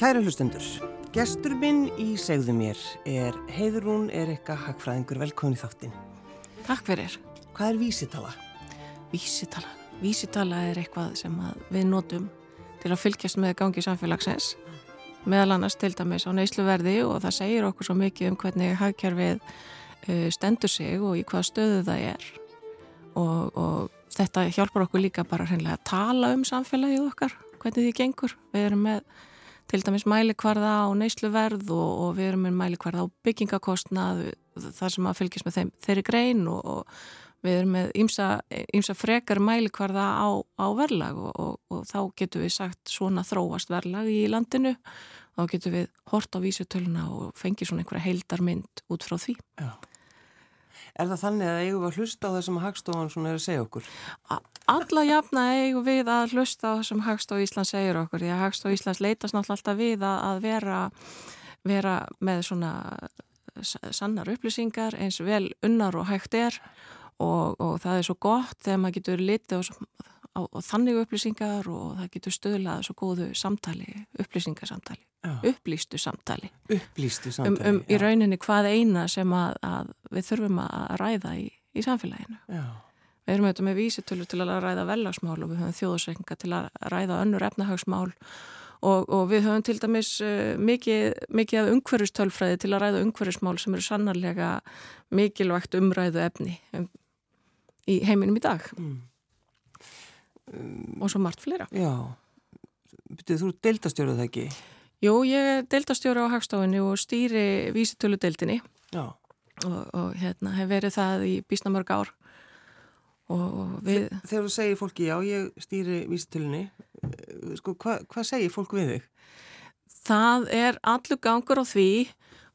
Kæra hlustendur, gestur minn í segðu mér er Heiðrún Erika Hagfræðingur, velkomin í þáttin. Takk fyrir. Hvað er vísitala? Vísitala. Vísitala er eitthvað sem við notum til að fylgjast með gangi samfélagsins meðal annars til dæmis á neysluverði og það segir okkur svo mikið um hvernig hagkerfið uh, stendur sig og í hvaða stöðu það er og, og þetta hjálpar okkur líka bara að tala um samfélagið okkar, hvernig því gengur. Við erum með til dæmis mælikvarða á neysluverð og, og við erum með mælikvarða á byggingakostnað þar sem að fylgjast með þeim þeirri grein og, og við erum með ímsa frekar mælikvarða á, á verðlag og, og þá getum við sagt svona þróast verðlag í landinu þá getum við hort á vísutöluna og fengið svona einhverja heildarmynd út frá því. Já. Er það þannig að eigum við að hlusta á það sem Hagstofan svona er að segja okkur? Alla jafna eigum við að hlusta á það sem Hagstof Íslands segir okkur því að Hagstof Íslands leitast náttúrulega alltaf við að vera, vera með svona sannar upplýsingar eins vel unnar og hægt er og, og það er svo gott þegar maður getur litið á, á, á þannig upplýsingar og það getur stöðlað svo góðu samtali, upplýsingarsamtali upplýstu samtali. Upplýstu samtali um, um í rauninni hvað eina sem að, að við þurfum að ræða í, í samfélaginu. Já. Við erum auðvitað með vísitölu til að ræða vellagsmál og við höfum þjóðsreikninga til að ræða önnur efnahagsmál. Og, og við höfum til dæmis uh, mikið, mikið af umhverfistölfræði til að ræða umhverfismál sem eru sannarlega mikilvægt umræðu efni um, í heiminum í dag. Mm. um, og svo margt fleira. Já, þú deildastjóruð það ekki? Jú, ég er deildastjóri á Hagstofunni og stýri vísitölu-deildinni. Og, og hérna hef verið það í bísnamörg ár við... Þegar þú segir fólki já, ég stýri vísitölunni, eh, sko, hvað hva segir fólk við þig? Það er allur gangur á því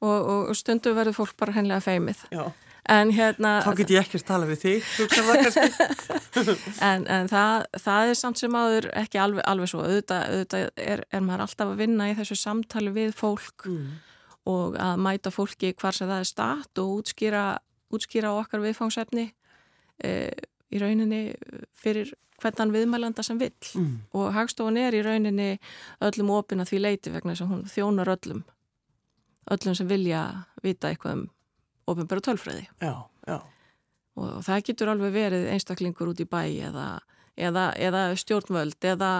og, og stundu verður fólk bara hennilega feimið. Já. En hérna... Þá get ég ekki að tala við þig, en, en það, það er samt sem áður ekki alveg, alveg svo. Auðvitað, auðvitað er, er maður alltaf að vinna í þessu samtali við fólk mm. og að mæta fólki hvar sem það er statt og útskýra, útskýra okkar viðfangsefni e, í rauninni fyrir hvernig viðmælanda sem vill. Mm. Og hagstofun er í rauninni öllum opina því leiti vegna þess að hún þjónar öllum, öllum sem vilja vita eitthvað um ofinbæra tölfræði. Já, já. Og það getur alveg verið einstaklingur út í bæ eða, eða, eða stjórnvöld eða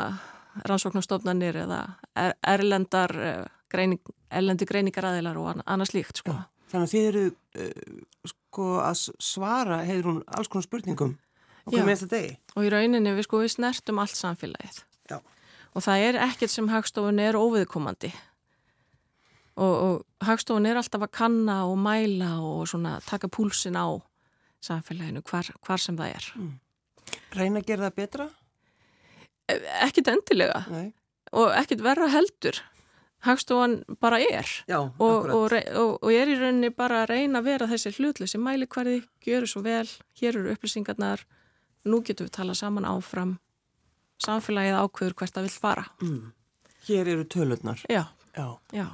rannsóknarstofnanir eða er, erlendar eh, greining, erlendi greiningaræðilar og annars líkt. Sko. Þannig að þið eru uh, sko að svara hefur hún alls konar spurningum okkur með þetta degi. Og í rauninni við sko við snertum allt samfélagið. Já. Og það er ekkert sem hagstofun er óviðkomandi og, og hagstofun er alltaf að kanna og mæla og svona taka púlsin á samfélaginu hvar, hvar sem það er mm. Reyna að gera það betra? E, ekkit endilega Nei. og ekkit verra heldur hagstofan bara er Já, og, og, og er í rauninni bara að reyna að vera þessi hlutleysi mælikvarði, gjöru svo vel hér eru upplýsingarnar nú getum við tala saman áfram samfélagið ákveður hvert að vill fara mm. Hér eru tölurnar Já, já. já.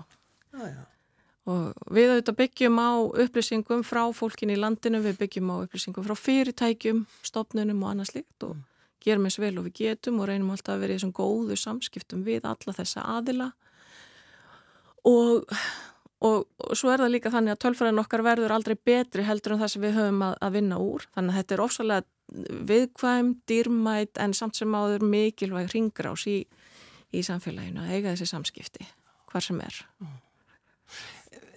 Já, já. Og við auðvitað byggjum á upplýsingum frá fólkin í landinu, við byggjum á upplýsingum frá fyrirtækjum, stopnunum og annað slikt og mm. gerum eins vel og við getum og reynum alltaf að vera í þessum góðu samskiptum við alla þessa aðila og, og, og svo er það líka þannig að tölfræðin okkar verður aldrei betri heldur en það sem við höfum að, að vinna úr, þannig að þetta er ofsalega viðkvæm, dýrmætt en samt sem áður mikilvæg ringrás í, í samfélaginu að eiga þessi samskipti, hvar sem er.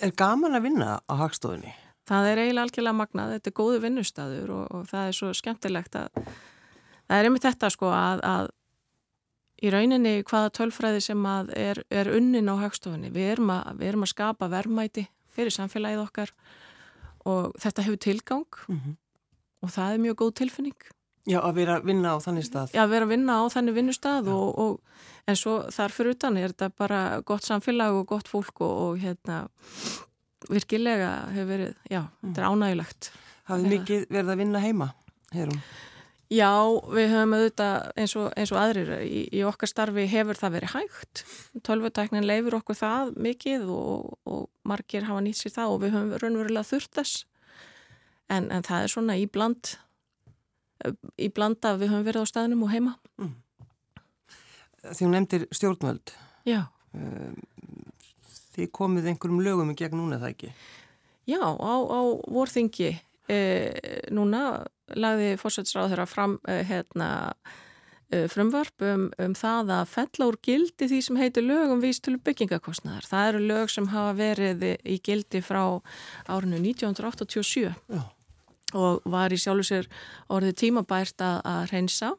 Er gaman að vinna á hagstofunni? Það er eiginlega algjörlega magnað, þetta er góðu vinnustæður og, og það er svo skemmtilegt að það er einmitt þetta sko að, að í rauninni hvaða tölfræði sem er, er unnin á hagstofunni, við erum, að, við erum að skapa verðmæti fyrir samfélagið okkar og þetta hefur tilgang mm -hmm. Og það er mjög góð tilfinning. Já, að vera að vinna á þannig stað. Já, að vera að vinna á þannig vinnustad og, og en svo þarfur utan er þetta bara gott samfélag og gott fólk og, og hérna virkilega hefur verið, já, mm. þetta er ánægilegt. Hafið mikið verið að vinna heima, herum? Já, við höfum auðvitað eins og, eins og aðrir í, í okkar starfi hefur það verið hægt. Tölvutæknin leifur okkur það mikið og, og margir hafa nýtt sér það og við höfum raunverulega þurft þess. En, en það er svona í bland, í bland að við höfum verið á staðnum og heima. Mm. Því hún nefndir stjórnvöld. Já. Um, þið komið einhverjum lögum í gegn núna það ekki? Já, á, á vorþingi e, núna lagði fórsætsráð þeirra fram e, hérna, e, frumvarp um, um það að fella úr gildi því sem heitir lögum vístölu byggingakostnaðar. Það eru lög sem hafa verið í gildi frá árinu 1987 Já. Og var í sjálfu sér orðið tímabært að, að reynsa.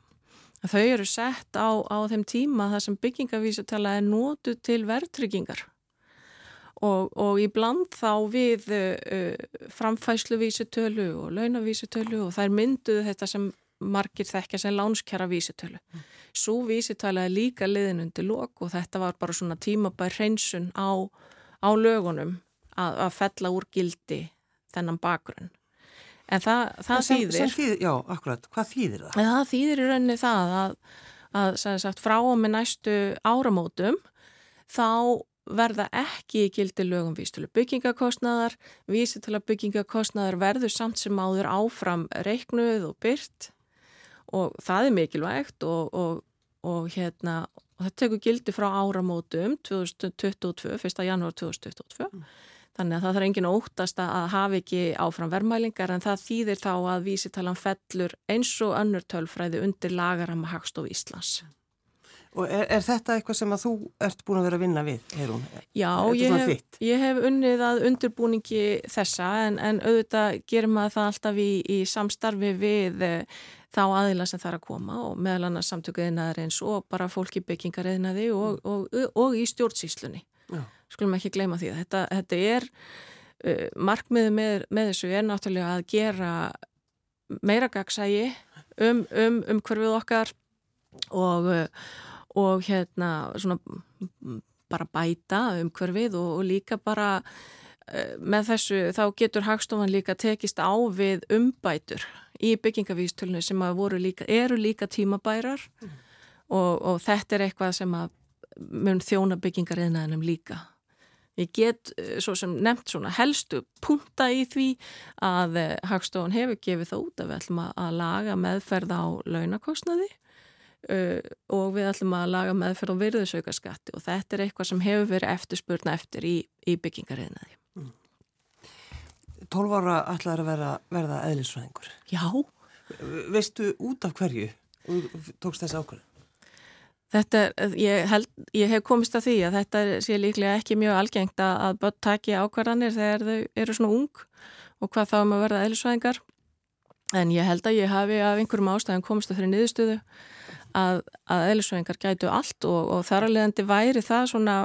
Þau eru sett á, á þeim tíma þar sem byggingavísatala er nótu til verðtryggingar og, og í bland þá við uh, framfæsluvísutölu og launavísutölu og þær mynduðu þetta sem margir þekkja sem lánskjara vísutölu. Mm. Svo vísutala er líka liðin undir lok og þetta var bara svona tímabær hreinsun á, á lögunum að, að fella úr gildi þennan bakgrunn. En það, það sem, þýðir... Sem þýðir, já, akkurat, hvað þýðir það? En það þýðir í rauninni það að, að sagt, frá og með næstu áramótum þá verða ekki gildi lögum vísitölu byggingakostnaðar, vísitölu byggingakostnaðar verður samt sem áður áfram reiknuð og byrt og það er mikilvægt og, og, og hérna og það tekur gildi frá áramótum 2022, 1. janúar 2022 mm. Þannig að það þarf engin óttast að hafa ekki áfram verðmælingar en það þýðir þá að vísitalan fellur eins og önnur tölfræði undir lagaram að hagstof Íslands. Og er, er þetta eitthvað sem að þú ert búin að vera að vinna við, Heirún? Já, ég hef, ég hef unnið að undirbúningi þessa en, en auðvitað gerir maður það alltaf í, í samstarfi við eh, þá aðila sem er að koma og meðal annars samtökuðinaður eins og bara fólki byggingariðinaði og, og, og, og í stjórnsýslunni. Já. Skulum ekki gleyma því að þetta, þetta er, uh, markmiðu með, með þessu er náttúrulega að gera meira gagsægi um, um, um hverfið okkar og uh, og hérna svona bara bæta umhverfið og, og líka bara uh, með þessu þá getur Hagstofan líka tekist á við umbætur í byggingavístölinu sem líka, eru líka tímabærar mm. og, og þetta er eitthvað sem að mun þjóna byggingariðnaðinum líka. Ég get eh, svo sem nefnt svona helstu punta í því að eh, Hagstofan hefur gefið það út að við ætlum að laga meðferð á launakostnaði Uh, og við ætlum að laga meðferð og virðusauka skatti og þetta er eitthvað sem hefur verið eftirspurna eftir í, í byggingariðnaði. Mm. 12 ára ætlaður að vera, verða eðlisfræðingur. Já. Veistu út af hverju tókst þessi ákvörðu? Þetta er, ég, held, ég hef komist að því að þetta sé líklega ekki mjög algengt að börn taki ákvarðanir þegar þau eru svona ung og hvað þá um að verða eðlisfræðingar en ég held að ég hafi af einhverjum ástæðum komist að þeirri niðurstöðu að, að eðlisvæðingar gætu allt og, og þar að leiðandi væri það svona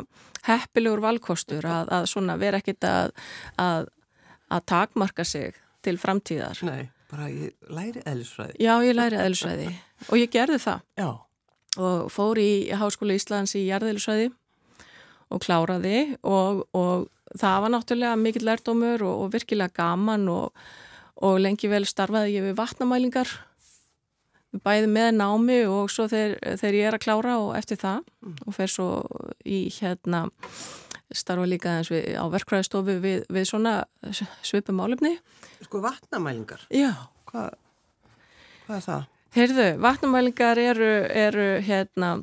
heppilegur valkostur að, að svona vera ekkit að, að að takmarka sig til framtíðar. Nei, bara ég læri eðlisfræði. Já, ég læri eðlisfræði og ég gerði það. Já. Og fór í Háskóla Íslands í jarðeðlisfræði og kláraði og, og það var náttúrulega mikill lærdomur og, og virkilega gaman og, og lengi vel starfaði ég við vatnamælingar bæði með námi og svo þegar, þegar ég er að klára og eftir það mm. og fer svo í hérna starfa líka eins við á verkvæðistofu við, við svona svipum álefni Sko vatnamælingar? Já Hvað hva er það? Heyrðu, vatnamælingar eru, eru hérna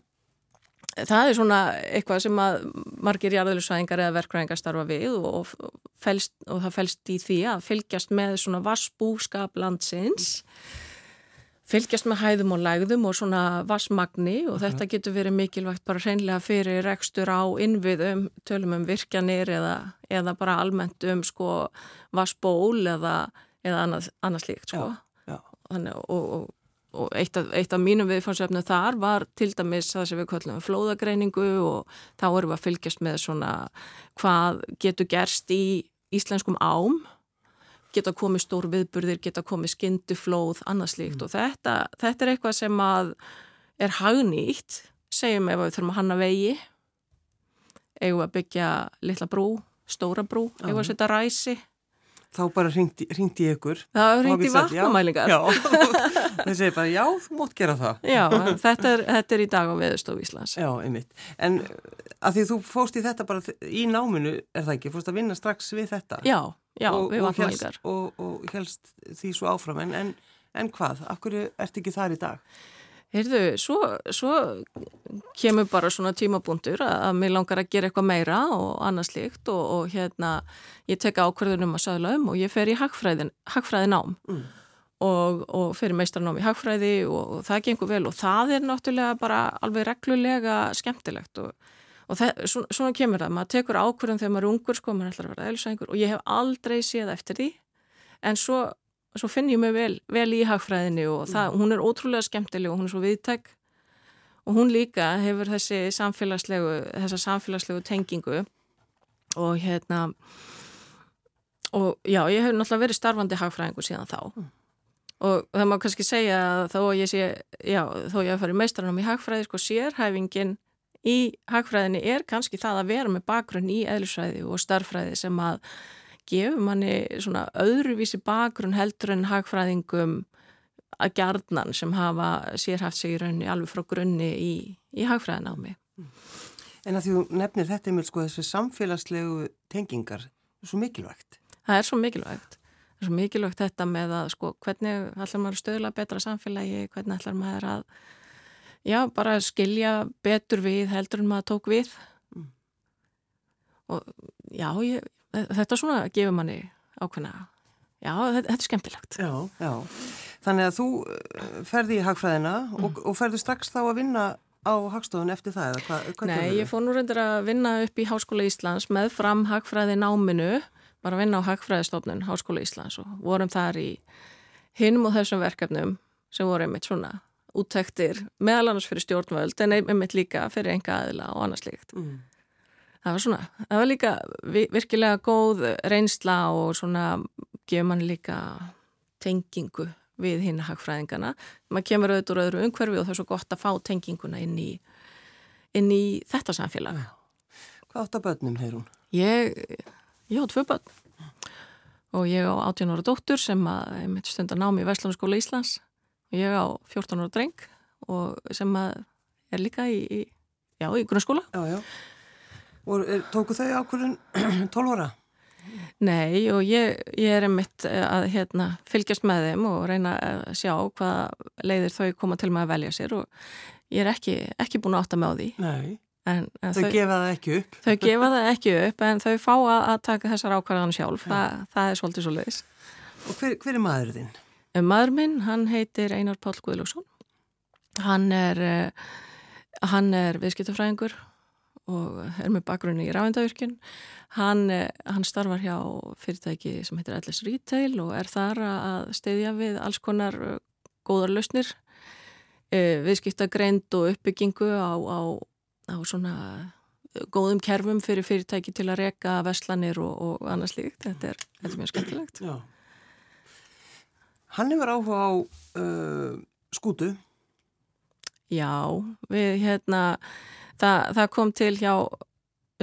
það er svona eitthvað sem að margir jarðalusvæðingar eða verkvæðingar starfa við og, og, felst, og það fælst í því að fylgjast með svona vassbúskap landsins fylgjast með hæðum og lægðum og svona vassmagni og þetta getur verið mikilvægt bara hreinlega fyrir rekstur á innviðum, tölum um virkjanir eða, eða bara almennt um sko vassból eða, eða annað, annað slíkt sko. Já, já. Þannig, og, og, og eitt af, eitt af mínum viðfársefnu þar var til dæmis það sem við kallum flóðagreiningu og þá erum við að fylgjast með svona hvað getur gerst í íslenskum ám geta komið stór viðburðir, geta komið skynduflóð, annarslíkt mm. og þetta, þetta er eitthvað sem að er hagnýtt, segjum ef við þurfum að hanna vegi, eigum að byggja litla brú, stóra brú, eigum að setja ræsi. Þá bara ringdi, ringdi ég ykkur. Það ringdi vatnamælingar. Já, það segir bara já, þú mótt gera það. Já, þetta er, þetta er í dag á Veðurstof Íslands. Já, einmitt. En að því þú fóst í þetta bara í náminu, er það ekki? Fóst að vinna strax við þetta? Já, Já, og, við vatnum helgar. Og, og helst því svo áfram, en, en, en hvað? Akkur ert ekki þar í dag? Heyrðu, svo, svo kemur bara svona tímabúndur að, að mér langar að gera eitthvað meira og annað slikt og, og hérna ég tek ákverðunum að sagla um og ég fer í hagfræðin, hagfræðin ám mm. og, og fer í meistranám í hagfræði og, og það gengur vel og það er náttúrulega bara alveg reglulega skemmtilegt og Og það, svona, svona kemur það, maður tekur ákvörðum þegar maður er ungur, sko, maður ætlar að vera eðlisæðingur og ég hef aldrei séð eftir því en svo, svo finn ég mig vel, vel í hagfræðinni og það, mm. hún er ótrúlega skemmtileg og hún er svo viðtæk og hún líka hefur þessi samfélagslegu, þessa samfélagslegu tengingu og hérna og já, ég hef náttúrulega verið starfandi hagfræðingur síðan þá mm. og það má kannski segja að þó ég sé, já, þó ég hef farið meistranum í hagfræði, sko, sérhæfingin í hagfræðinni er kannski það að vera með bakgrunn í eðlisfræði og starffræði sem að gefur manni svona öðruvísi bakgrunn heldur en hagfræðingum að gjarnan sem hafa sérhaft sig í rauninni alveg frá grunni í, í hagfræðin á mig. En að því nefnir þetta með sko þessu samfélagslegu tengingar, svo mikilvægt. Það er svo mikilvægt. Það er svo mikilvægt þetta með að sko hvernig ætlar maður að stöðla betra samfélagi, hvernig ætlar maður að já, bara skilja betur við heldur en maður tók við. Mm. Og já, ég, þetta svona gefur manni ákveðna Já, þetta, þetta er skemmtilegt. Já, já. Þannig að þú eh, ferði í hagfræðina mm. og, og ferði strax þá að vinna á hagstofun eftir það? Hva, Nei, ég fór nú reyndir að vinna upp í Háskóla Íslands með fram hagfræði náminu, bara að vinna á hagfræðistofnun Háskóla Íslands og vorum þar í hinum og þessum verkefnum sem voru einmitt svona úttektir meðal annars fyrir stjórnvöld en einmitt líka fyrir enga aðila og annars líkt. Mm. Það var svona, það var líka virkilega góð reynsla og svona gefur mann líka tengingu við hinn hagfræðingana. Man kemur auðvitað úr öðru umhverfi og það er svo gott að fá tenginguna inn í, inn í þetta samfélag. Hvað átt að börnum hefur hún? Ég, ég á tvö börn og ég á 18 ára dóttur sem að mitt stundar námi í Væslandsskóla Íslands og ég á 14 ára dreng og sem að er líka í, í, í grunnskóla. Já, já. Og tóku þau ákvörðun 12 ára? Nei og ég, ég er einmitt eh, að hérna, fylgjast með þeim og reyna að sjá hvað leiðir þau koma til með að velja sér og ég er ekki, ekki búin að átta með á því. Nei, en, en þau, þau gefa það ekki upp. Þau gefa það ekki upp en þau fá að, að taka þessar ákvarðan sjálf, Þa, það er svolítið svo leiðis. Og hver, hver er maður þinn? Eh, maður minn, hann heitir Einar Pál Guðlúksson. Hann er, eh, er viðskiptafræðingur og er með bakgrunni í ráðendavirkjun. Hann, eh, hann starfar hjá fyrirtæki sem heitir Atlas Retail og er þar að steyðja við alls konar eh, góðar lausnir, eh, viðskipta greint og uppbyggingu á, á, á svona góðum kerfum fyrir fyrirtæki til að reka veslanir og, og annars líkt. Þetta er, þetta er mjög skemmtilegt. Já. Hann hefur áhuga á uh, skútu. Já, við hérna það, það kom til hjá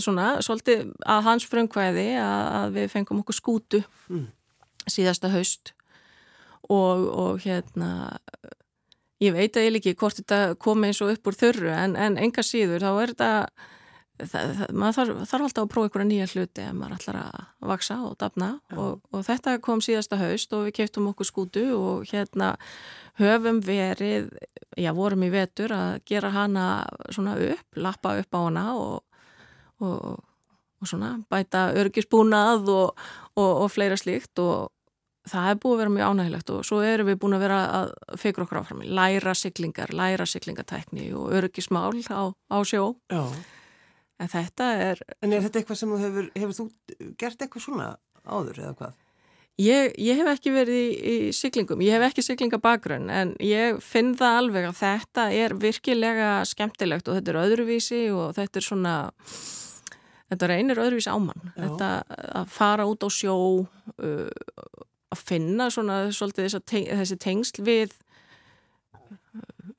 svona, svolítið að hans frumkvæði að, að við fengum okkur skútu mm. síðasta haust og, og hérna ég veit að ég líki hvort þetta komi eins og upp úr þörru en, en enga síður þá er þetta Það, það, maður þarf, þarf alltaf að prófa einhverja nýja hluti ef maður ætlar að vaksa og dafna og, og þetta kom síðasta haust og við keftum okkur skútu og hérna höfum verið, já vorum í vetur að gera hana svona upp, lappa upp á hana og, og, og svona bæta örgisbúnað og fleira slíkt og það er búið að vera mjög ánægilegt og svo erum við búin að vera að fegur okkur áfram, læra siglingar, læra siglingatækni og örgismál á, á sjó. Já. En þetta er... En er þetta eitthvað sem þú hefur, hefur þú gert eitthvað svona áður eða hvað? Ég, ég hef ekki verið í, í syklingum, ég hef ekki syklingabakgrunn en ég finn það alveg að þetta er virkilega skemmtilegt og þetta er öðruvísi og þetta er svona, þetta reynir öðruvísi ámann. Já. Þetta að fara út á sjó, uh, að finna svona svolítið þessi tengsl við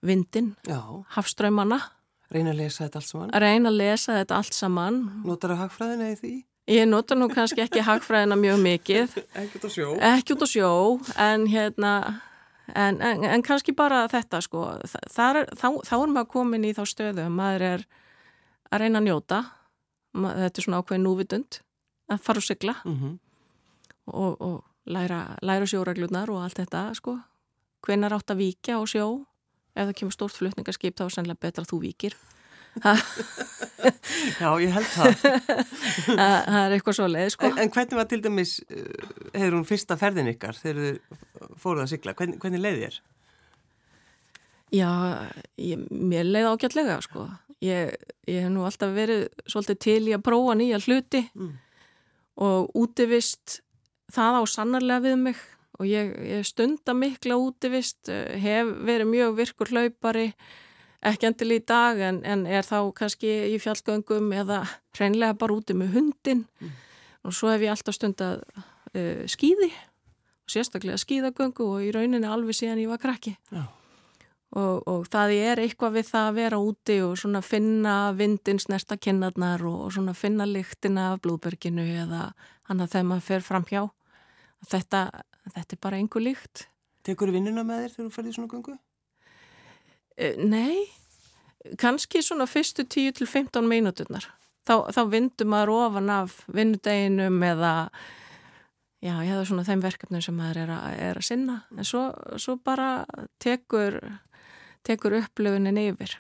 vindin, hafströymana Reyna að lesa þetta allt saman? Reyna að lesa þetta allt saman. Notar það hagfræðina í því? Ég notar nú kannski ekki hagfræðina mjög mikið. Ekki út á sjó? Ekki út á sjó, en hérna, en, en, en kannski bara þetta sko. Er, þá, þá er maður komin í þá stöðu, maður er að reyna að njóta, þetta er svona ákveðin núvitund, að fara og sigla mm -hmm. og, og læra, læra sjóraglutnar og allt þetta sko. Hvenar átt að víkja á sjó? Ef það kemur stórt flutningarskip þá er sannlega betra að þú vikir Já, ég held það. það er eitthvað svo leið, sko. En, en hvernig var til dæmis, hefur hún fyrsta ferðin ykkar þegar þið fóruð að sigla? Hvernig, hvernig leiði þér? Já, ég, mér leiði ágætlega, sko. Ég, ég hef nú alltaf verið svolítið til í að prófa nýja hluti mm. og útivist það á sannarlega við mig og ég, ég stunda mikla útivist, eh, hef verið mjög virkur hlaupari, ekki endilega í dag en, en er þá kannski í fjallgöngum eða hreinlega bara úti með hundin mm. og svo hef ég alltaf stundað uh, skýði og sérstaklega skýðagöngu og í rauninni alveg síðan ég var krakki. Já. Og, og það er eitthvað við það að vera úti og svona finna vindins næsta kynnaðnar og, og svona finna lyktina af blúðberginu eða hann að þegar maður fer fram hjá. Þetta, þetta er bara einhver líkt. Tekur vinnuna með þér þegar þú ferðir svona gungu? Uh, nei, kannski svona fyrstu 10-15 mínuturnar. Þá, þá vindur maður ofan af vinnudeginum eða já, ég hefði svona þeim verkefnum sem maður er að, er að sinna. En svo, svo bara tekur, tekur upplöfunin yfir.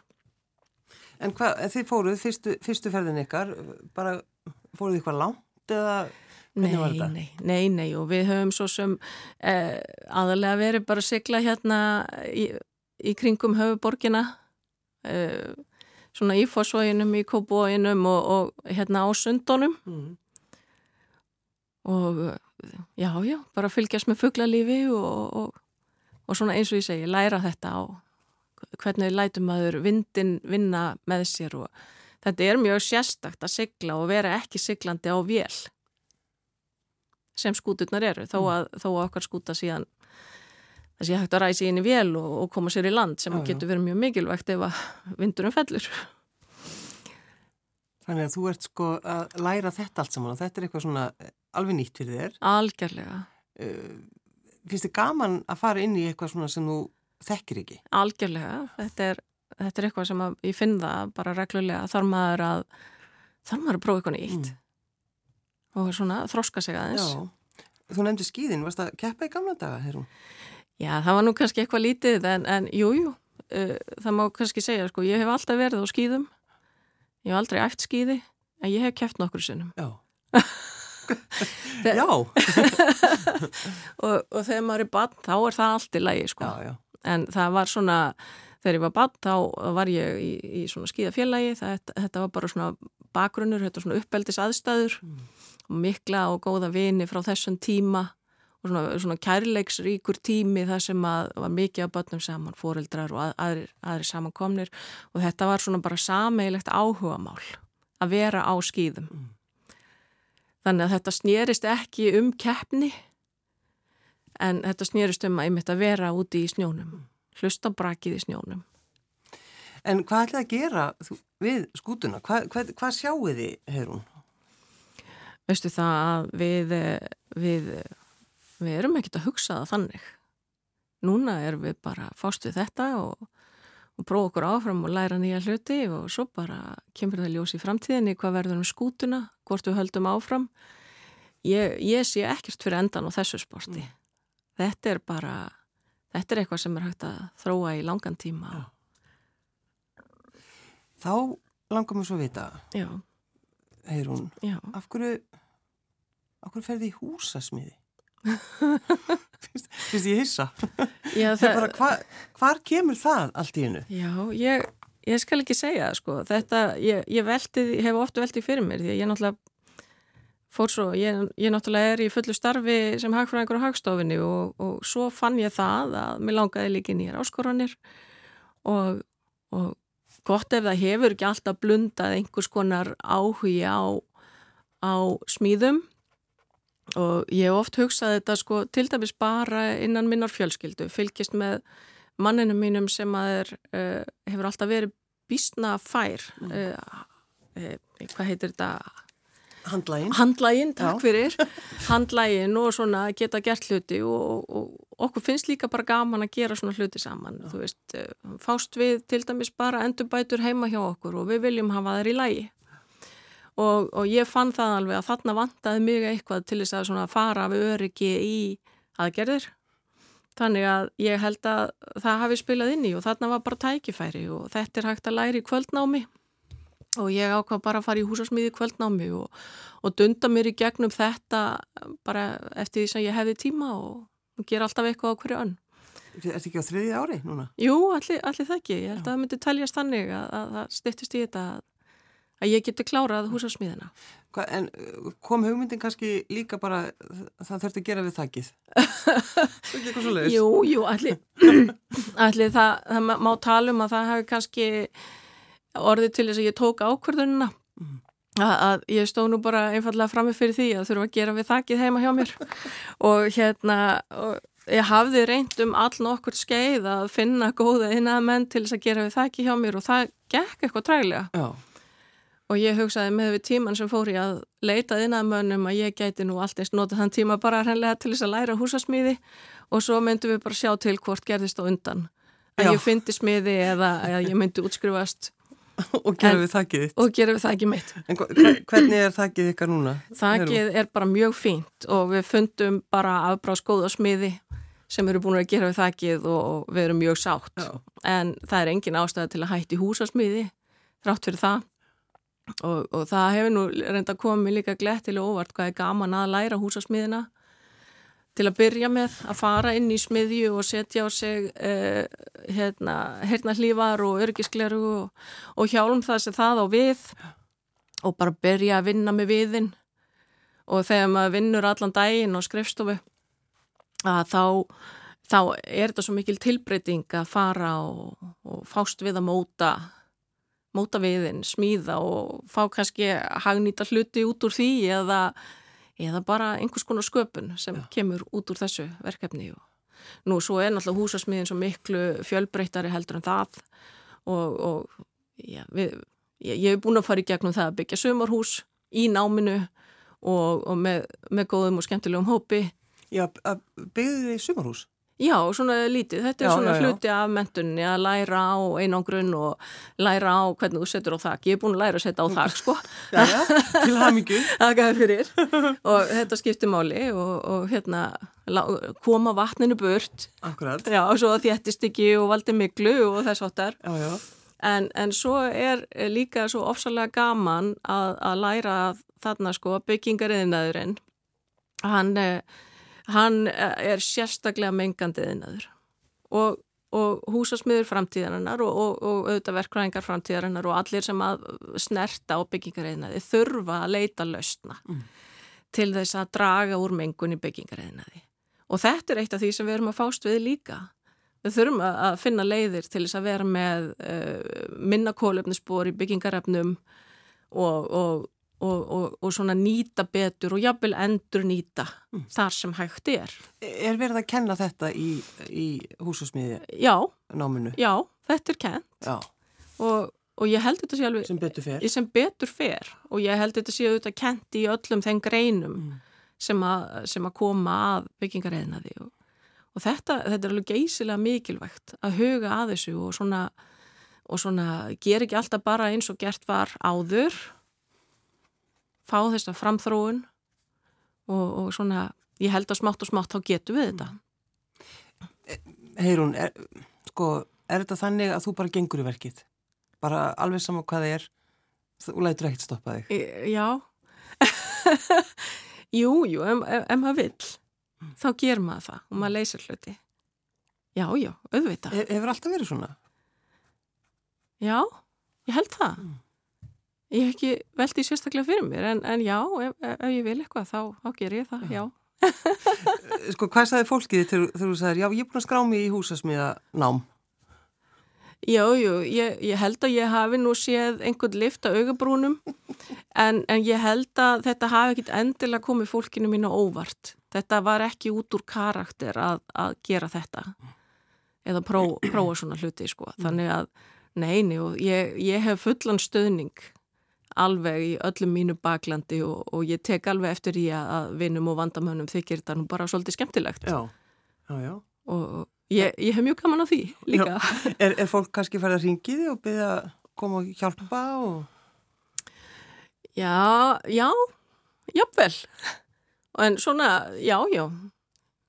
En hvað, þið fóruð fyrstu, fyrstu ferðin ykkar, bara fóruð ykkur langt eða Nei, nei, nei, nei og við höfum svo sem eh, aðalega verið bara að sigla hérna í, í kringum höfuborgina eh, svona í fósvæginum, í kóbóinum og, og hérna á sundónum. Mm. og já, já, bara fylgjast með fugglalífi og, og, og svona eins og ég segi, læra þetta á hvernig lætum maður vindin vinna með sér og þetta er mjög sérstakt að sigla og vera ekki siglandi á vél sem skúturnar eru þó mm. að, þó að okkar skúta síðan það sé hægt að ræsi inn í vél og, og koma sér í land sem já, getur verið mjög mikilvægt ef að vindurum fellur. Þannig að þú ert sko að læra þetta allt saman og þetta er eitthvað svona eh, alveg nýtt fyrir þér. Algjörlega uh, Finnst þið gaman að fara inn í eitthvað svona sem þú þekkir ekki? Algjörlega, þetta er, þetta er eitthvað sem ég finn það bara reglulega. Þarf maður að þarf maður að prófa eitthvað nýtt? Mm og svona þroska sig aðeins. Já, þú nefndi skýðin, varst það keppa í gamla daga, Herrún? Já, það var nú kannski eitthvað lítið en, en jú, uh, það má kannski segja, sko, ég hef alltaf verið á skýðum, ég hef aldrei æft skýði, en ég hef keppt nokkur sinnum. Já. já. og, og þegar maður er bann, þá er það allt í lægi, sko. Já, já. En það var svona, þegar ég var bann, þá var ég í, í svona skýðafélagi, þetta var bara svona bakgrunnur, þetta var svona uppeldis aðstæður. Mm mikla og góða vini frá þessum tíma og svona, svona kærleiksríkur tími þar sem að var mikið af börnum saman, fóreldrar og aðri, aðri samankomnir og þetta var svona bara sameilegt áhuga mál að vera á skýðum. Mm. Þannig að þetta snýrist ekki um keppni en þetta snýrist um að ég mitt að vera úti í snjónum, hlusta brakið í snjónum. En hvað ætlaði að gera við skútuna? Hvað, hvað, hvað sjáu þið, Heirún? Veistu það að við, við, við erum ekkert að hugsa það þannig. Núna erum við bara fást við þetta og, og prófa okkur áfram og læra nýja hluti og svo bara kemur það ljós í framtíðinni hvað verður um skútuna, hvort við höldum áfram. Ég, ég sé ekkert fyrir endan á þessu sporti. Mm. Þetta er bara, þetta er eitthvað sem er hægt að þróa í langan tíma. Já. Þá langar mér svo að vita. Já. Heirún, af hverju hverju ferði í húsasmiði? Fyrst ég hissa Já, það... bara, hva, hvar kemur það allt í hennu? Já, ég, ég skal ekki segja sko. þetta, ég, ég veldi, hef ofta veldið fyrir mér því að ég náttúrulega fór svo, ég, ég náttúrulega er í fullu starfi sem hagfræðingur á hagstofinni og, og svo fann ég það að mér langaði líka nýjar áskoranir og, og gott ef það hefur ekki alltaf blundað einhvers konar áhugi á, á smíðum og ég hef oft hugsað þetta sko til dæmis bara innan minnar fjölskyldu, fylgist með manninu mínum sem að er, uh, hefur alltaf verið bísna fær, uh, uh, hvað heitir þetta? Handlægin. Handlægin, takk Já. fyrir. Handlægin og svona geta gert hluti og, og okkur finnst líka bara gaman að gera svona hluti saman. Já. Þú veist, fást við til dæmis bara endurbætur heima hjá okkur og við viljum hafa þær í lægi. Og, og ég fann það alveg að þarna vantaði mjög eitthvað til þess að fara við öryggi í aðgerðir. Þannig að ég held að það hafi spilað inn í og þarna var bara tækifæri og þetta er hægt að læri í kvöldnámi og ég ákvað bara að fara í húsasmiði kvöldnámi og, og dunda mér í gegnum þetta bara eftir því sem ég hefði tíma og gera alltaf eitthvað á hverju önn. Er þetta ekki á þriði ári núna? Jú, allir, allir það ekki. Ég held Já. að það myndi teljast þannig að það stiftist í þetta að, að ég geti klárað húsasmiðina. Hva, en uh, kom hugmyndin kannski líka bara það þurfti að gera við þakkið? jú, jú, allir, allir það, það má tala um að það hefur kannski orðið til þess að ég tók ákverðununa mm. að, að ég stóð nú bara einfallega frammi fyrir því að þurfa að gera við þakkið heima hjá mér og hérna og ég hafði reynd um all nokkur skeið að finna góða innað menn til þess að gera við þakkið hjá mér og það gekk eitthvað trælega Já. Og ég hugsaði með við tíman sem fór ég að leita innað mönnum að ég gæti nú alltaf notað þann tíma bara hreinlega til þess að læra húsasmíði. Og svo myndum við bara sjá til hvort gerðist á undan. Að Já. ég fyndi smiði eða að ég myndi útskrifast. Og gera við þakkið þitt. og gera við þakkið mitt. En hvernig er þakkið ykkar núna? þakkið er bara mjög fínt og við fundum bara afbráð skóða smiði sem eru búin að gera við þakkið og við erum mjög sátt. Já. en það er engin ástæða til að hætti húsasmiði þrátt fyrir það og, og það hefur nú reynda komið líka glettilega óvart hvað er gaman að læra húsasmiðina til að byrja með að fara inn í smiðju og setja á sig uh, hérna, hérna hlývar og örgiskleru og, og hjálum það sem það á við. Og bara byrja að vinna með viðin og þegar maður vinnur allan daginn á skrifstofu að þá, þá er þetta svo mikil tilbreyting að fara og, og fást við að móta móta viðin, smíða og fá kannski hagnýta hluti út úr því eða eða bara einhvers konar sköpun sem Já. kemur út úr þessu verkefni nú svo er náttúrulega húsasmiðin svo miklu fjölbreytari heldur en það og, og ja, við, ég, ég hef búin að fara í gegnum það að byggja sömurhús í náminu og, og með, með góðum og skemmtilegum hópi Já, byggðu þið sömurhús? Já, svona lítið. Þetta er já, svona já, hluti af mentunni að læra á einangrun og læra á hvernig þú setur á þakk. Ég er búin að læra að setja á þakk, sko. Já, já, til hamingu. Það gæði fyrir. Og þetta skiptir máli og, og hérna koma vatninu burt. Akkurat. Já, og svo þéttist ekki og valdi miklu og þess áttar. Já, já. En, en svo er líka svo ofsalega gaman að, að læra þarna, sko, byggingariðinaðurinn. Hann er hann eh, er sérstaklega mengandið innadur og, og húsasmiður framtíðarinnar og, og, og auðvitað verkvæðingar framtíðarinnar og allir sem að snerta á byggingareinaði þurfa að leita lausna mm. til þess að draga úr mengun í byggingareinaði og þetta er eitt af því sem við erum að fást við líka við þurfum að finna leiðir til þess að vera með uh, minna kólöfnisspor í byggingarefnum og og, og, og svona nýta betur og jafnvel endur nýta mm. þar sem hægt er. Er verið að kenna þetta í, í húsusmiði já, náminu? Já, þetta er kent og, og ég held þetta sé alveg sem betur fer. sem betur fer og ég held þetta sé auðvitað kent í öllum þenn greinum mm. sem, að, sem að koma að byggingareðnaði og þetta, þetta er alveg geysilega mikilvægt að huga að þessu og svona og svona ger ekki alltaf bara eins og gert var áður fá þess að framþróun og, og svona, ég held að smátt og smátt þá getum við þetta. Heirún, er, sko, er þetta þannig að þú bara gengur í verkið? Bara alveg saman hvað það er, þú lætur ekkert stoppa þig? E, já, jú, jú, ef, ef, maður vill, þá ger maður það og maður leysir hluti. Já, já, auðvitað. He, hefur alltaf verið svona? Já, ég held það. Mm. Ég hef ekki veldi sérstaklega fyrir mér en, en já, ef, ef ég vil eitthvað þá, þá ger ég það, já. sko, hvað sagði fólkið þegar þú sagðir, já, ég er búin að skrá mig í húsasmiða nám? Já, jú, ég, ég held að ég hafi nú séð einhvern lift á augabrúnum en, en ég held að þetta hafi ekkit endilega komið fólkinu mínu óvart. Þetta var ekki út úr karakter að, að gera þetta eða pró, prófa svona hluti, sko. Þannig að, neini, og ég, ég hef fullan stöðning alveg í öllum mínu baklandi og, og ég tek alveg eftir í að vinum og vandamönnum þykir þetta nú bara svolítið skemmtilegt. Já, já, já. og ég, ég hef mjög gaman á því líka. Er, er fólk kannski farið að ringi þið og byrja að koma og hjálpa og... Já, já jafnvel. En svona, já, já.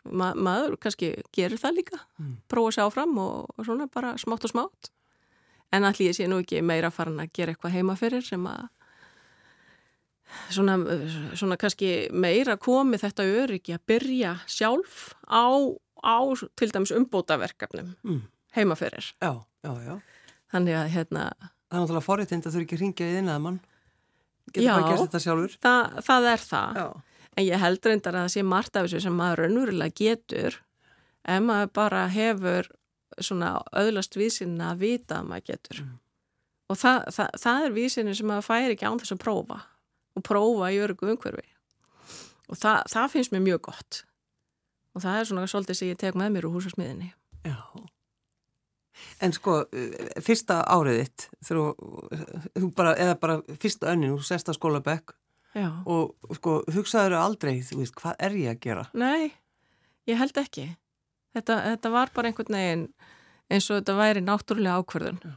Ma, maður kannski gerir það líka. Mm. prófa sér áfram og, og svona bara smátt og smátt. En allir ég sé nú ekki meira farin að gera eitthvað heima fyrir sem að svona, svona kannski meira komi þetta öryggi að byrja sjálf á, á til dæmis umbótaverkefnum mm. heima fyrir. Já, já, já. Þannig að hérna... Það er náttúrulega forréttind að þú ekki ringja í þinn að mann. Getur bara gert þetta sjálfur. Það, það er það. Já. En ég held reyndar að það sé margt af þessu sem maður raunverulega getur ef maður bara hefur svona öðlast vísinna að vita að maður getur. Mm. Og það, það, það er vísinni sem maður fær ekki án þess að prófa og prófa í örgu umhverfi. Og það, það finnst mér mjög gott. Og það er svona svolítið sem ég tek með mér úr húsasmiðinni. Já. En sko, fyrsta áriðitt, þú bara, eða bara fyrsta önnin, þú sest að skóla bekk og sko, hugsaður aldrei, þú veist, hvað er ég að gera? Nei, ég held ekki. Þetta, þetta var bara einhvern veginn eins og þetta væri náttúrulega ákverðun. Já.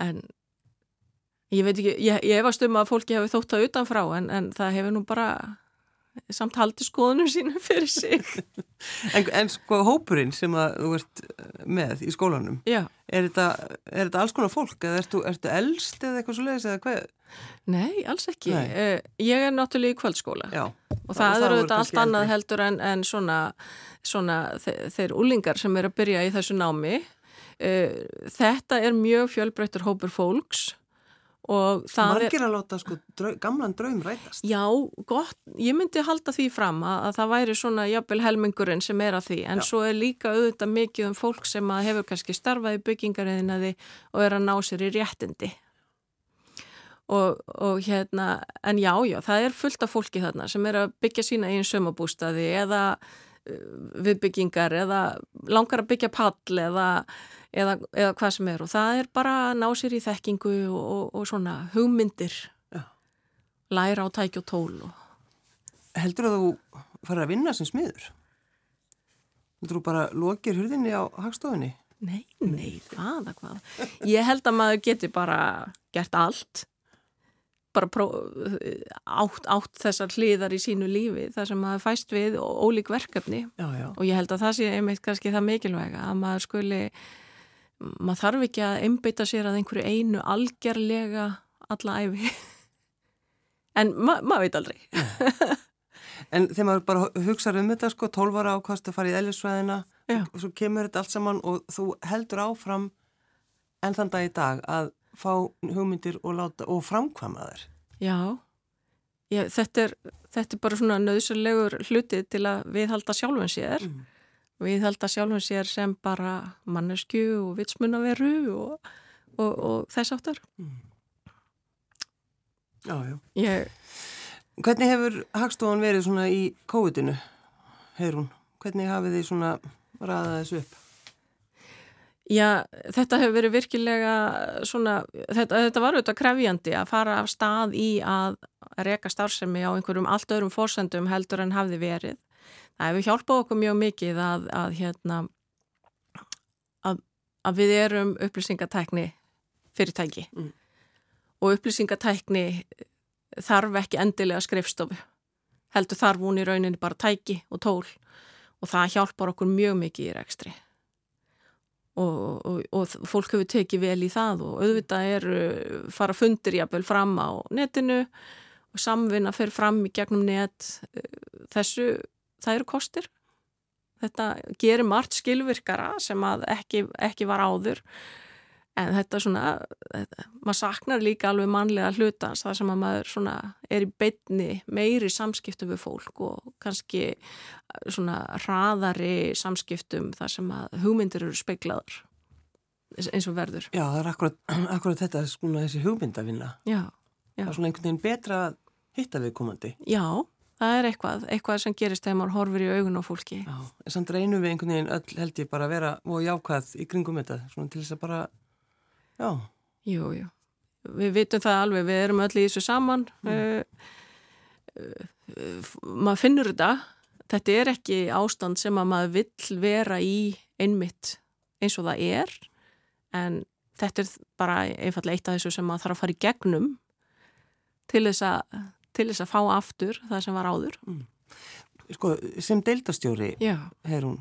En ég veit ekki, ég, ég efast um að fólki hefur þótt það utanfrá en, en það hefur nú bara samt haldi skoðunum sínum fyrir sig en, en sko hópurinn sem að þú ert eh, með í skólanum Já. er þetta, er þetta alls konar fólk eða ertu, ertu elst eða eitthvað svo leiðis eða hvað? Nei, alls ekki Nei. Eh, ég er náttúrulega í kvöldskóla Já. og það, það eru þetta allt annað heldur en, en svona, svona þeir úlingar sem er að byrja í þessu námi eh, þetta er mjög fjölbreyttur hópur fólks Margir að láta sko drau, gamlan draum rætast. Já, gott, ég myndi halda því fram að, að það væri svona jafnvel helmingurinn sem er að því en Já. svo er líka auðvitað mikið um fólk sem hefur kannski starfað í byggingariðinaði og er að ná sér í réttindi. Og, og hérna, en já, já, það er fullt af fólki þarna sem er að byggja sína einn sömabústaði eða viðbyggingar eða langar að byggja pall eða eða, eða hvað sem er og það er bara að ná sér í þekkingu og, og, og svona hugmyndir ja. læra á tæki og tól og... Heldur að þú fara að vinna sem smiður? Heldur þú bara lokir hurðinni á hagstofinni? Nei, nei, hvaða, hvaða Ég held að maður geti bara gert allt bara átt, átt þessar hliðar í sínu lífi þar sem maður fæst við ólík verkefni. Já, já. og ég held að það sé einmitt kannski það mikilvæga að maður skuli maður þarf ekki að einbeita sér að einhverju einu algjörlega alla æfi en ma maður veit aldrei. En þegar maður bara hugsaður um þetta sko, 12 ára ákvæmst að fara í ellisvæðina og svo kemur þetta allt saman og þú heldur áfram enn þann dag í dag að fá hugmyndir og, láta, og framkvama þær Já, Já þetta, er, þetta er bara svona nöðsulegur hluti til að við halda sjálfum sér mm við held að sjálfum sér sem bara mannesku og vitsmunnaveru og, og, og þess áttar mm. Já, já ég... Hvernig hefur Hagstofan verið svona í COVID-inu, Heirún? Hvernig hafið þið svona ræðað þessu upp? Já, þetta hefur verið virkilega svona, þetta, þetta var auðvitað krefjandi að fara af stað í að reka starfsemi á einhverjum allt öðrum fórsendum heldur en hafði verið. Það hefur hjálpað okkur mjög mikið að, að, hérna, að, að við erum upplýsingatækni fyrirtæki. Mm. og upplýsingatækni þarf ekki endilega skrifstofu heldur þarf hún í rauninni bara tæki og tól. Og það hjálpar okkur mjög mikið í rekstri og, og, og fólk hefur tekið vel í það og auðvitað er fara fundir jáfnvel fram á netinu og samvinna fyrir fram í gegnum net þessu það eru kostir. Þetta gerir margt skilvirkara sem að ekki, ekki var áður en þetta er svona, þetta, maður saknar líka alveg mannlega hlutans það sem að maður svona er í beitni meiri samskiptum við fólk og kannski svona hraðari samskiptum þar sem að hugmyndir eru speiklaður eins og verður. Já, það er akkurat, akkurat þetta svona þessi hugmyndavinna. Já, já. Það er svona einhvern veginn betra að hitta við komandi. Já, það er eitthvað, eitthvað sem gerist þegar maður horfir í augun á fólki. Já, en samt reynum við einhvern veginn öll held ég bara að vera og jákvæð í kringum þetta, svona til þess að bara, já. Jú, jú, við vitum það alveg, við erum öll í þessu saman, mm. uh, uh, maður finnur þetta, þetta er ekki ástand sem að maður vill vera í einmitt eins og það er, en þetta er bara einfallega eitt af þessu sem maður þarf að fara í gegnum til þess að til þess að fá aftur það sem var áður. Mm. Sko, sem deildastjóri, hefur hún,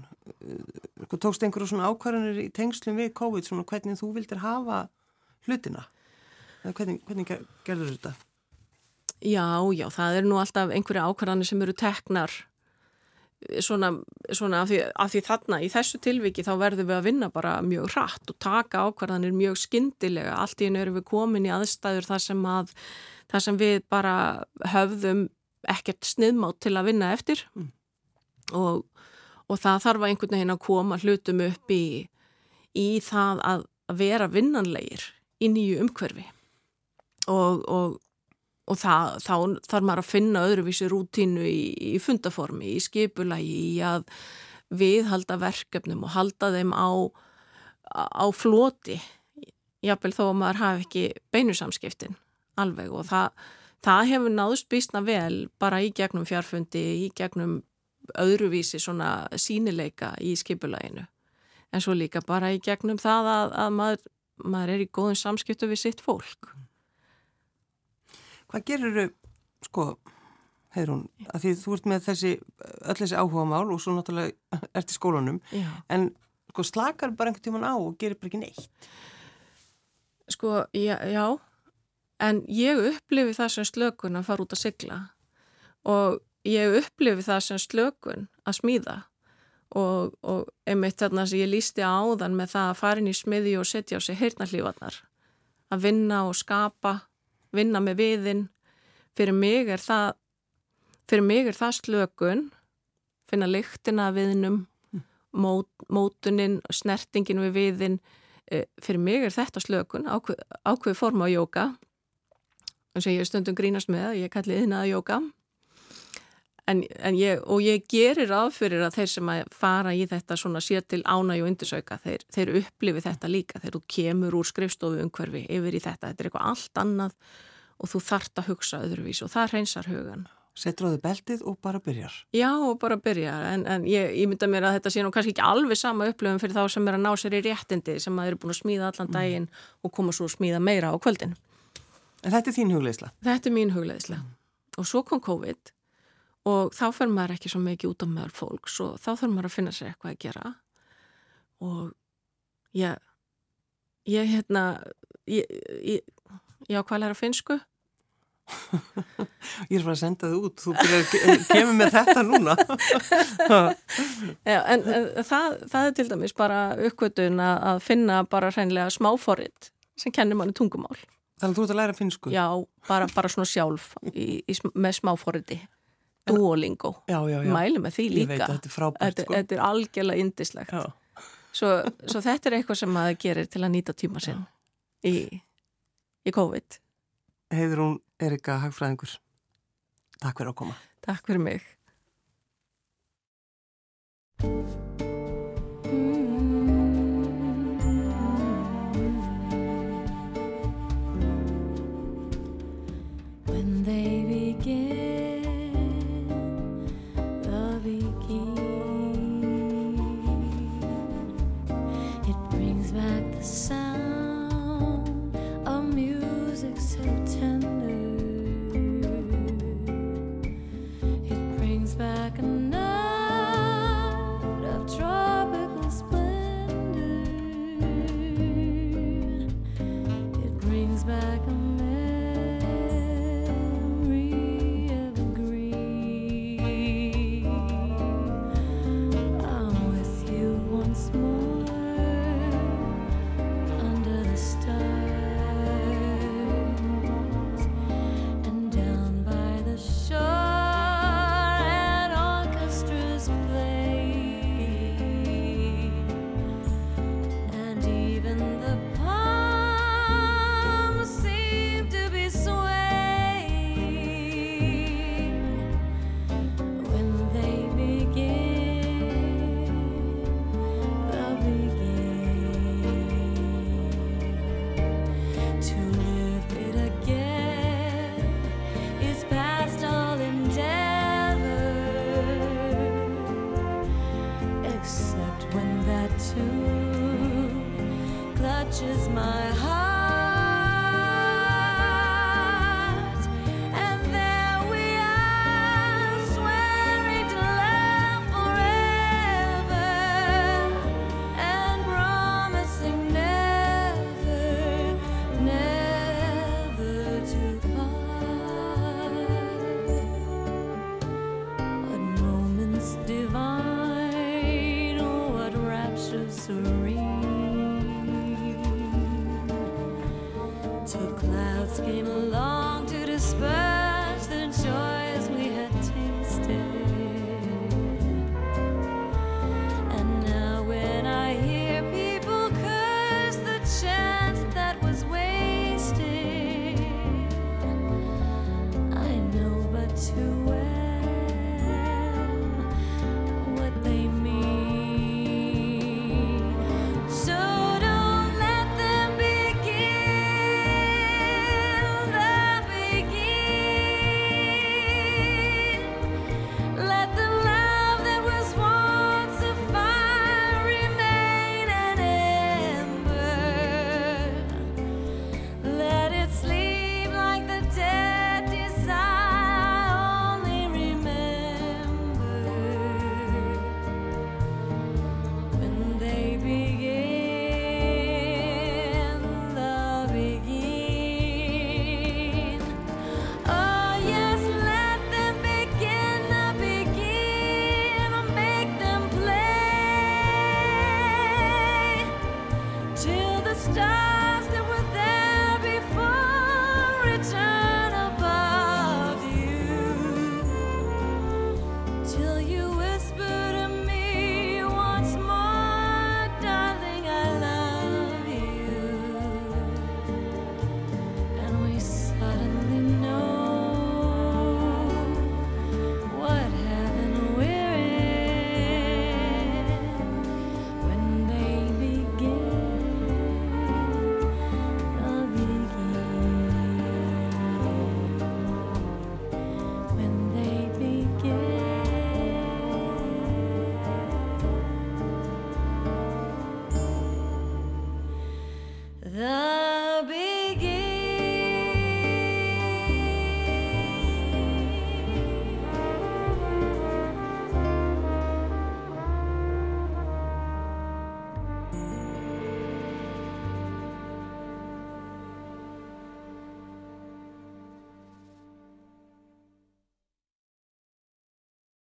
sko, tókst einhverju svona ákvarðanir í tengslum við COVID, svona hvernig þú vildir hafa hlutina? Hvernig, hvernig gerður þetta? Já, já, það er nú alltaf einhverju ákvarðanir sem eru teknar svona, svona af, því, af því þarna í þessu tilviki þá verðum við að vinna bara mjög hratt og taka ákvarðanir mjög skyndilega. Allt í einu erum við komin í aðstæður þar sem, að, þar sem við bara höfðum ekkert sniðmátt til að vinna eftir. Mm. og, og það þarf að einhvern veginn að koma hlutum upp í, í það að, vera vinnanlegir í nýju umhverfi. Og, og, og það, þá þarf maður að finna öðruvísi rútínu í, í fundaformi, í skipulagi, í að viðhalda verkefnum og halda þeim á, á floti, jáfnvel þó að maður hafi ekki beinusamskiptin alveg og það það hefur náðust býstna vel bara í gegnum fjárfundi, í gegnum öðruvísi svona sínileika í skipulaginu. En svo líka bara í gegnum það að, að maður, maður er í góðum samskiptu við sitt fólk. Hvað gerur þau, sko, Heirún, að því þú ert með þessi, öll þessi áhuga mál og svo náttúrulega ert í skólanum, já. en sko slakar bara einhvern tíman á og gerir bara ekki neitt? Sko, já, já en ég upplifi það sem slökun að fara út að sigla. Og ég upplifi það sem slökun að smíða. Og, og einmitt þarna sem ég lísti áðan með það að fara inn í smiði og setja á sig heyrnarlífarnar að vinna og skapa vinna með viðin fyrir mig er það fyrir mig er það slökun. Finna lyktina viðnum mót, mótunin, snertingin við viðin eh, fyrir mig er þetta slökun ákveð, ákveð form á jóka sem ég stundum grínast með, ég kalli yðnaða jóka en, en ég, og ég gerir aðfyrir að þeir sem að fara í þetta svona sér til ánæg og undirsauka, þeir, þeir upplifi þetta líka þú kemur úr skrifstofu umhverfi yfir í þetta, þetta er eitthvað allt annað og þú þart að hugsa öðruvís og það reynsar hugan. Setur á þau beltið og bara byrjar? Já, og bara byrjar, en, en ég, ég mynda mér að þetta sé nú kannski ekki alveg sama upplöfum fyrir þá sem er að ná sér í réttindi sem að eru búin að smíða allan mm. daginn mm. og koma svo að smíða meira á kvöldin. En þetta er þín hugleisla? Þetta er mín hugleisla. Mm. Og svo kom COVID og þá fyrir maður ekki svo mikið út á meðal fólks og þá þarf maður að finna sér eitthvað að gera. Og ég, ég hérna, ég, ég, ég á hvað læra finsku. ég er bara að senda þið út, þú byrjar, kemur með þetta núna. Já, en, en það, það er til dæmis bara uppkvötun að finna bara hreinlega smáforrið sem kennir manni tungumál. Þannig að þú ert að læra finsku? Já, bara, bara svona sjálf í, í, með smáforriði. Duolingo. Já, já, já. Mæli með því líka. Ég veit þetta er frábært, sko. Þetta er algjörlega indislegt. Svo, svo þetta er eitthvað sem maður gerir til að nýta tíma sinn í, í COVID. Heiður hún Erika Hagfræðingur. Takk fyrir að koma. Takk fyrir mig. Two clouds came along to disperse the joy. 这